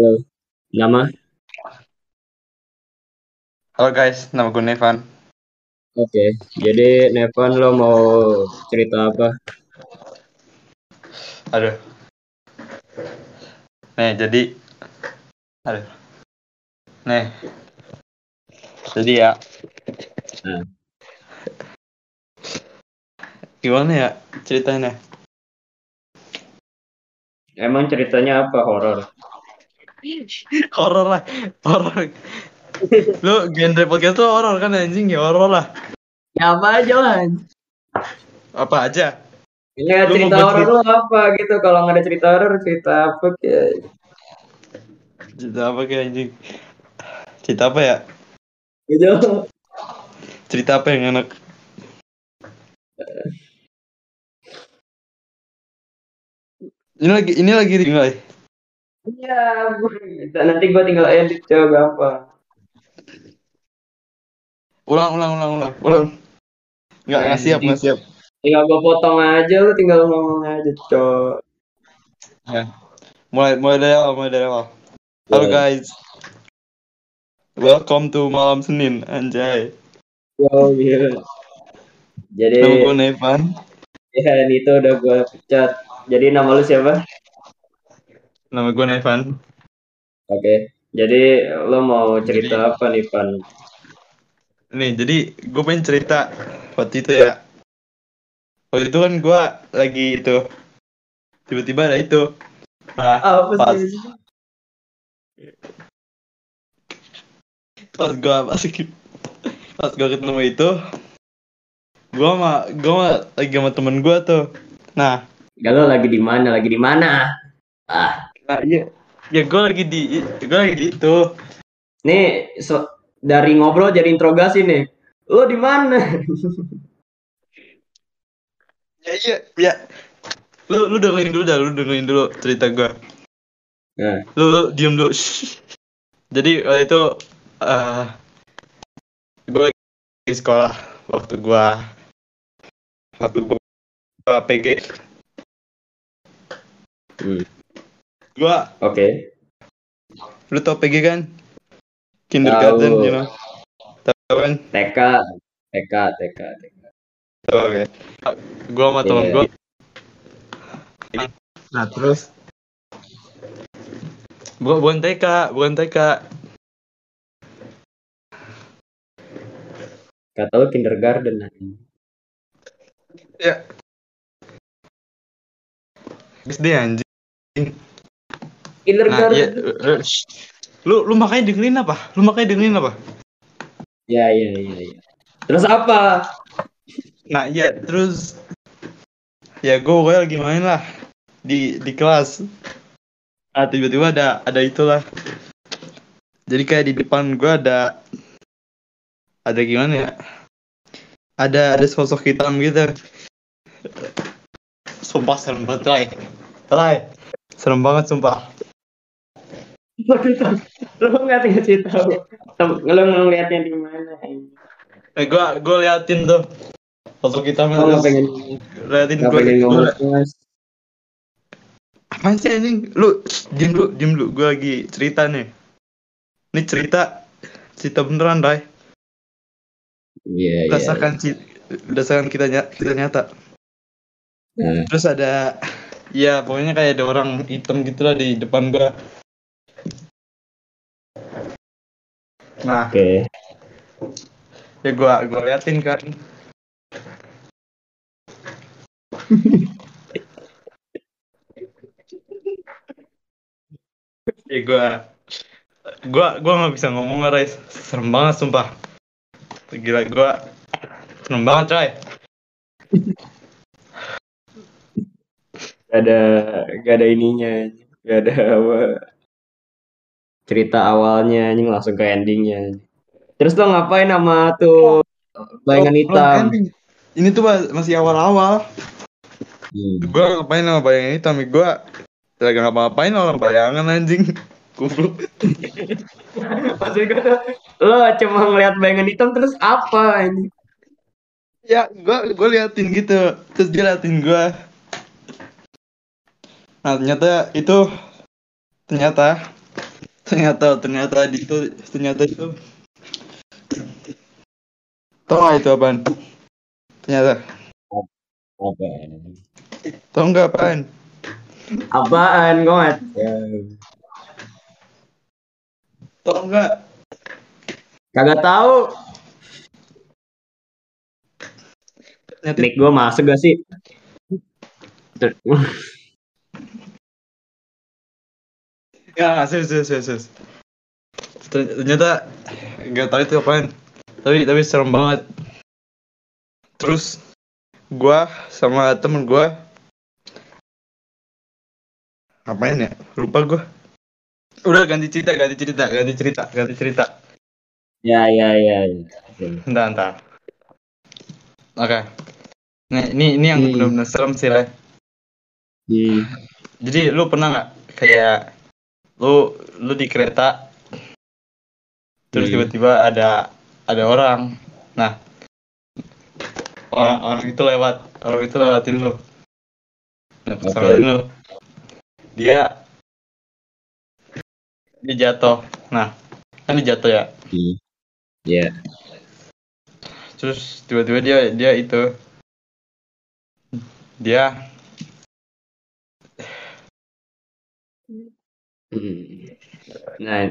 halo. Nama? halo guys, nama gue Nevan. Oke. Jadi Nevan lo mau cerita apa? Aduh. Nih, jadi aduh. Nih. Jadi ya. Nah. Gimana ya ceritanya? Emang ceritanya apa horor? horor lah, horor. Lu genre podcast tuh horor kan anjing ya horor lah. Ya apa aja lah. Apa aja? Ya Lu cerita horor lo apa gitu? Kalau nggak ada cerita horor, cerita apa kayak? Cerita apa kayak anjing? Cerita apa ya? Gitu. Cerita apa yang enak? Ini lagi ini lagi tinggal. Iya, nanti gua tinggal edit coba gampang. Ulang ulang ulang ulang ulang. Nggak nggak siap nggak siap. Tinggal gua potong aja, lu tinggal ngomong aja, cok. Ya. Mulai mulai dari awal mulai dari awal. Halo Ya. guys. Welcome to malam Senin, anjay. Oh iya. Jadi Nama gue Nevan. ya ini tuh udah gua pecat. Jadi nama lu siapa? Nama gue Nevan. Oke. Jadi lo mau cerita apa nih, Pan? Nih, jadi gue pengen cerita waktu itu ya. Waktu itu kan gue lagi itu tiba-tiba ada itu. Nah, Apa pas sih? pas gue masih pas gue ketemu itu, gue sama gue sama, lagi sama temen gue tuh. Nah, Gak lo lagi di mana? Lagi di mana? Ah, nah iya, ya gue lagi di gue lagi di itu. nih so- dari ngobrol jadi interogasi nih. Lo di mana? Ya iya, ya. Lu lu dengerin dulu dah, lu dengerin dulu cerita gue. Nah, lu, lu diem dulu jadi waktu itu eh gue lagi di sekolah waktu gue waktu gue PG hmm, gue oke. lu tau PG kan kindergarten Tahu. you know tau kan TK, TK, TK, TK. tau oke gue sama temen Iya. gue nah terus Bu- bukan TK bukan TK Kata lo kindergarten. ya SD anjing Nah, Kindergarten. iya, eh, shh. lu lu makanya dengerin apa? Lu makanya dengerin apa? Ya, ya, ya, ya. Terus apa? Nah, iya, terus ya gue pokoknya lagi main lah di di kelas. Ah, tiba-tiba ada ada itulah. Jadi kayak di depan gue ada ada gimana ya? Ada ada sosok hitam gitu. Sumpah serem banget, Ray. Ray. Serem banget sumpah. Waduh, lo nggak ngasih tahu. Lo ngeliatnya di mana? Eh, gue gue liatin tuh hitam Lo nggak terus pengen liatin gue pengen ngomong mas? Apaan sih anjing? Lu diem dulu, diem dulu. Gue lagi cerita nih. Ini cerita cerita beneran, Ray. Iya, iya. Berdasarkan ci- berdasarkan kita ny- kita nyata. Nah, Terus ada ya pokoknya kayak ada orang hitam gitu lah di depan gua. Nah, Oke. ya gua gua liatin kan. ya gua gua gua nggak bisa ngomong Ray. Serem banget sumpah. Gila gua serem banget, Ray. Gak ada gak ada ininya, gak ada apa cerita awalnya, anjing langsung ke endingnya. Terus lo ngapain sama tuh bayangan hitam? Ini tuh mas- masih awal-awal. Hmm. Gue ngapain sama bayangan hitam gue lagi ngapa-ngapain orang bayangan anjing. Goblok. Maksud gue tuh lo cuma ngeliat bayangan hitam terus apa anjing? Ya, gue gue liatin gitu. Terus dia liatin gue. Nah ternyata itu ternyata ternyata ternyata di itu ternyata itu tau nggak itu apaan? Ternyata Apaan? tau nggak apaan? Apaan? Ya. Tau nggak? Kagak tahu. Mic gua masuk gak sih? Ya serius serius serius. serius. Ternyata nggak tahu itu apaan. Tapi tapi serem banget. Terus gua sama temen gua ngapain ya? Lupa gua. Udah ganti cerita, ganti cerita, ganti cerita, ganti cerita. Ya, ya, ya. ya. Entar, entar. Oke. Nih, ini ini yang Hmm. benar-benar serem sih, Le. Hmm. Jadi lu pernah nggak kayak lu lu di kereta terus Hmm. tiba-tiba ada ada orang. Nah, orang orang itu lewat, orang itu lewatin lu. Nah, pas lewatin lu, dia dia jatuh. Nah, kan dia jatuh ya. Hmm. Ya. Terus tiba-tiba dia dia itu dia Hmm. Nah,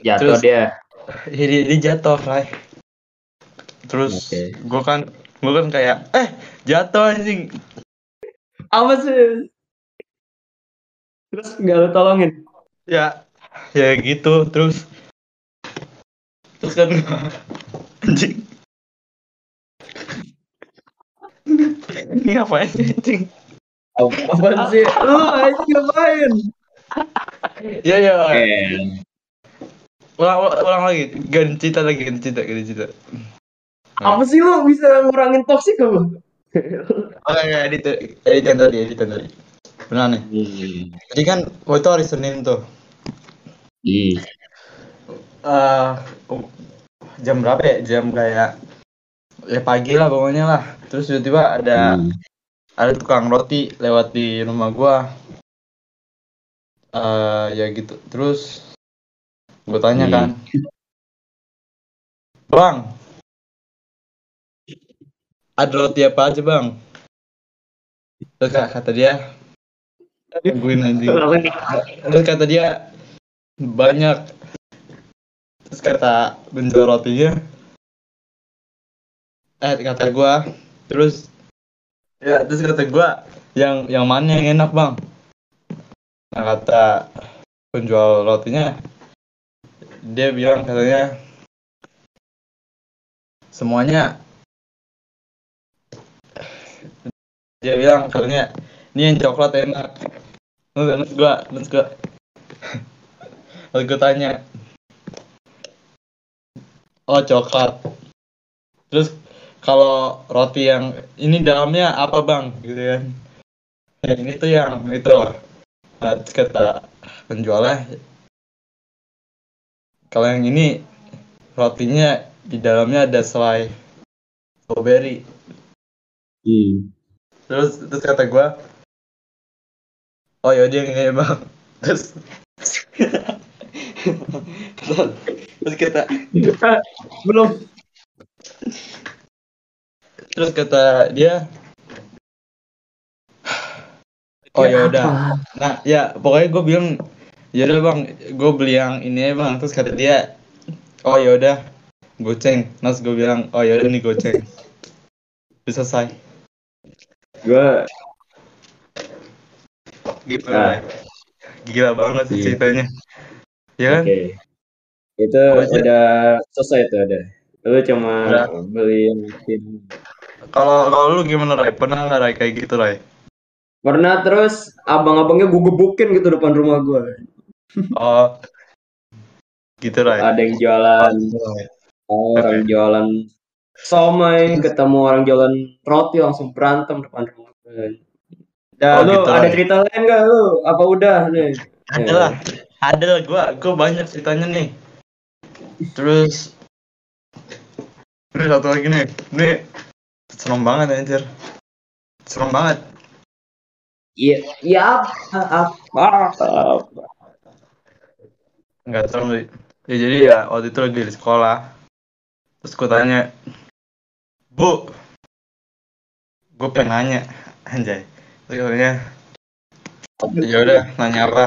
jatuh Terus- dia. Ya, dia, jatuh, Ray. Terus Oke. gua kan gua kan kayak eh jatuh anjing. Apa sih? Terus nggak lu tolongin? Ya ya gitu terus terus kan anjing. Ini ngapain sih, anjing? Apaan sih? Lu anjing ngapain? Ya ya. Eh, Ulang, ulang, ulang lagi. Ganti cerita lagi, ganti cerita, ganti cerita. apa sih lu bisa ngurangin toksik kamu? Oke, oke, edit, edit yang tadi, edit yang tadi. Benar nih. Hmm. Jadi kan waktu itu hari Senin tuh. Hmm. eh jam berapa ya? Jam kayak ya pagi lah pokoknya lah. Terus tiba-tiba ada Hmm. ada tukang roti lewat di rumah gua. Eh ya gitu. Terus gue tanya Hmm. kan, bang, ada roti apa aja bang? Terus kata dia, tungguin anjing. Terus kata dia banyak. Terus kata penjual rotinya, eh kata gua, terus ya terus kata gua yang yang mana yang enak bang? Nah kata penjual rotinya, dia bilang katanya semuanya dia bilang katanya ini yang coklat enak. Terus gua terus gua terus gua tanya oh coklat. Terus kalau roti yang ini dalamnya apa bang? Gitu kan. Ya, ini tuh yang itu kata penjualnya kalau yang ini rotinya di dalamnya ada selai strawberry Hmm. terus terus kata gua oh yaudah yang ini bang terus terus kata Ah, Belum. terus kata dia oh ya udah nah ya pokoknya gue bilang ya udah bang gue beli yang ini ya bang terus kata dia oh ya udah goceng terus gue bilang oh ya udah nih goceng bisa selesai Gua gitu Nah. gila banget sih Iya. ceritanya ya kan Oke. Itu Aja. udah selesai tuh ada. Lu cuma Udah. beli yang bikin. kalau kalau lu gimana Ray pernah nggak Ray kayak gitu Ray Pernah terus abang-abangnya gue gebukin gitu depan rumah gue. oh. Gitu Ray. Ada yang jualan, orang jualan somai, ketemu orang jualan roti langsung berantem depan rumah gue. Dah, Oh, lu gitu, ada cerita lain gak lu? Apa udah nih? ada lah. Ada lah gua gua banyak ceritanya nih. Terus terus satu lagi nih. Ini serem banget anjir. Serem banget Iya, iya apa, apa, apa. nggak tahu ya jadi ya waktu itu lagi di sekolah. Terus gue tanya bu gue pengen nanya. Anjay. Terus katanya ya udah nanya apa?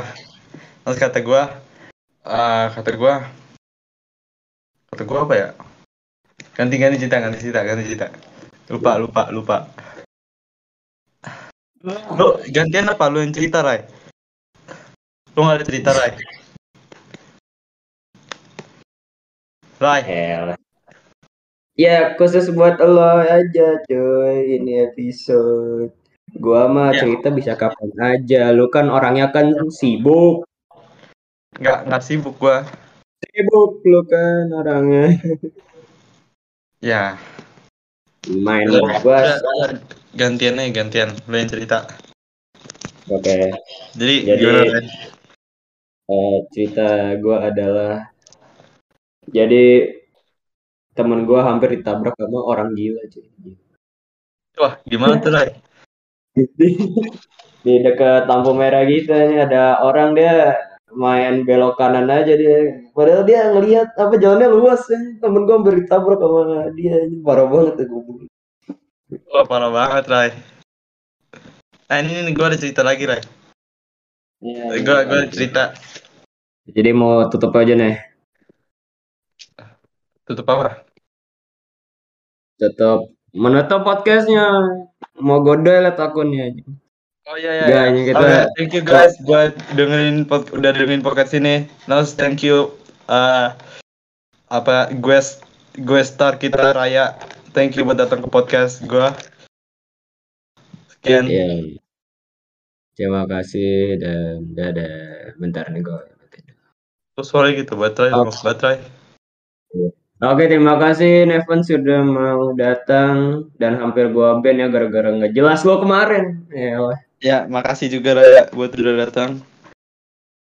Terus kata gue eh kata gue kata gue apa ya? Ganti ganti cerita ganti cerita ganti cerita. Lupa lupa lupa lu gantian apa lu yang cerita Rai lu nggak ada cerita Rai Rai Elah. Ya khusus buat lo aja coy ini episode. Gua mah Ya. cerita bisa kapan aja. Lu kan orangnya kan sibuk. nggak nggak sibuk gua Sibuk lu kan orangnya. ya Main gua. udah, udah. gantian aja gantian lu yang cerita Oke. jadi, Jadi- gimana Rai? Eh, cerita gua adalah jadi temen gua hampir ditabrak sama orang gila cuy. wah gimana tuh Rai di, di dekat lampu merah gitu ini ada orang dia main belok kanan aja dia. Padahal dia ngelihat apa jalannya luas ya. Temen gue hampir ditabrak sama dia ini parah banget ya gue wah parah banget Rai nah ini, ini gua ada cerita lagi Rai Iya, gua gua ada cerita. Jadi mau tutup aja nih tutup apa tutup. Menutup podcastnya. Mau godel liat akunnya aja oh iya iya iya. ini kita- Oke, thank you guys buat dengerin pod- udah dengerin podcast ini. Nos thank you uh, apa gue gue star kita Raya. Thank you buat datang ke podcast gua. Sekian. Iya. terima kasih dan dadah. Bentar nih gue terus suara gitu baterai Oh. lemas baterai. Oke, terima kasih Neven sudah mau datang. Dan hampir gua ban ya gara-gara nggak jelas lo kemarin. Ya, ya makasih juga Raya buat udah datang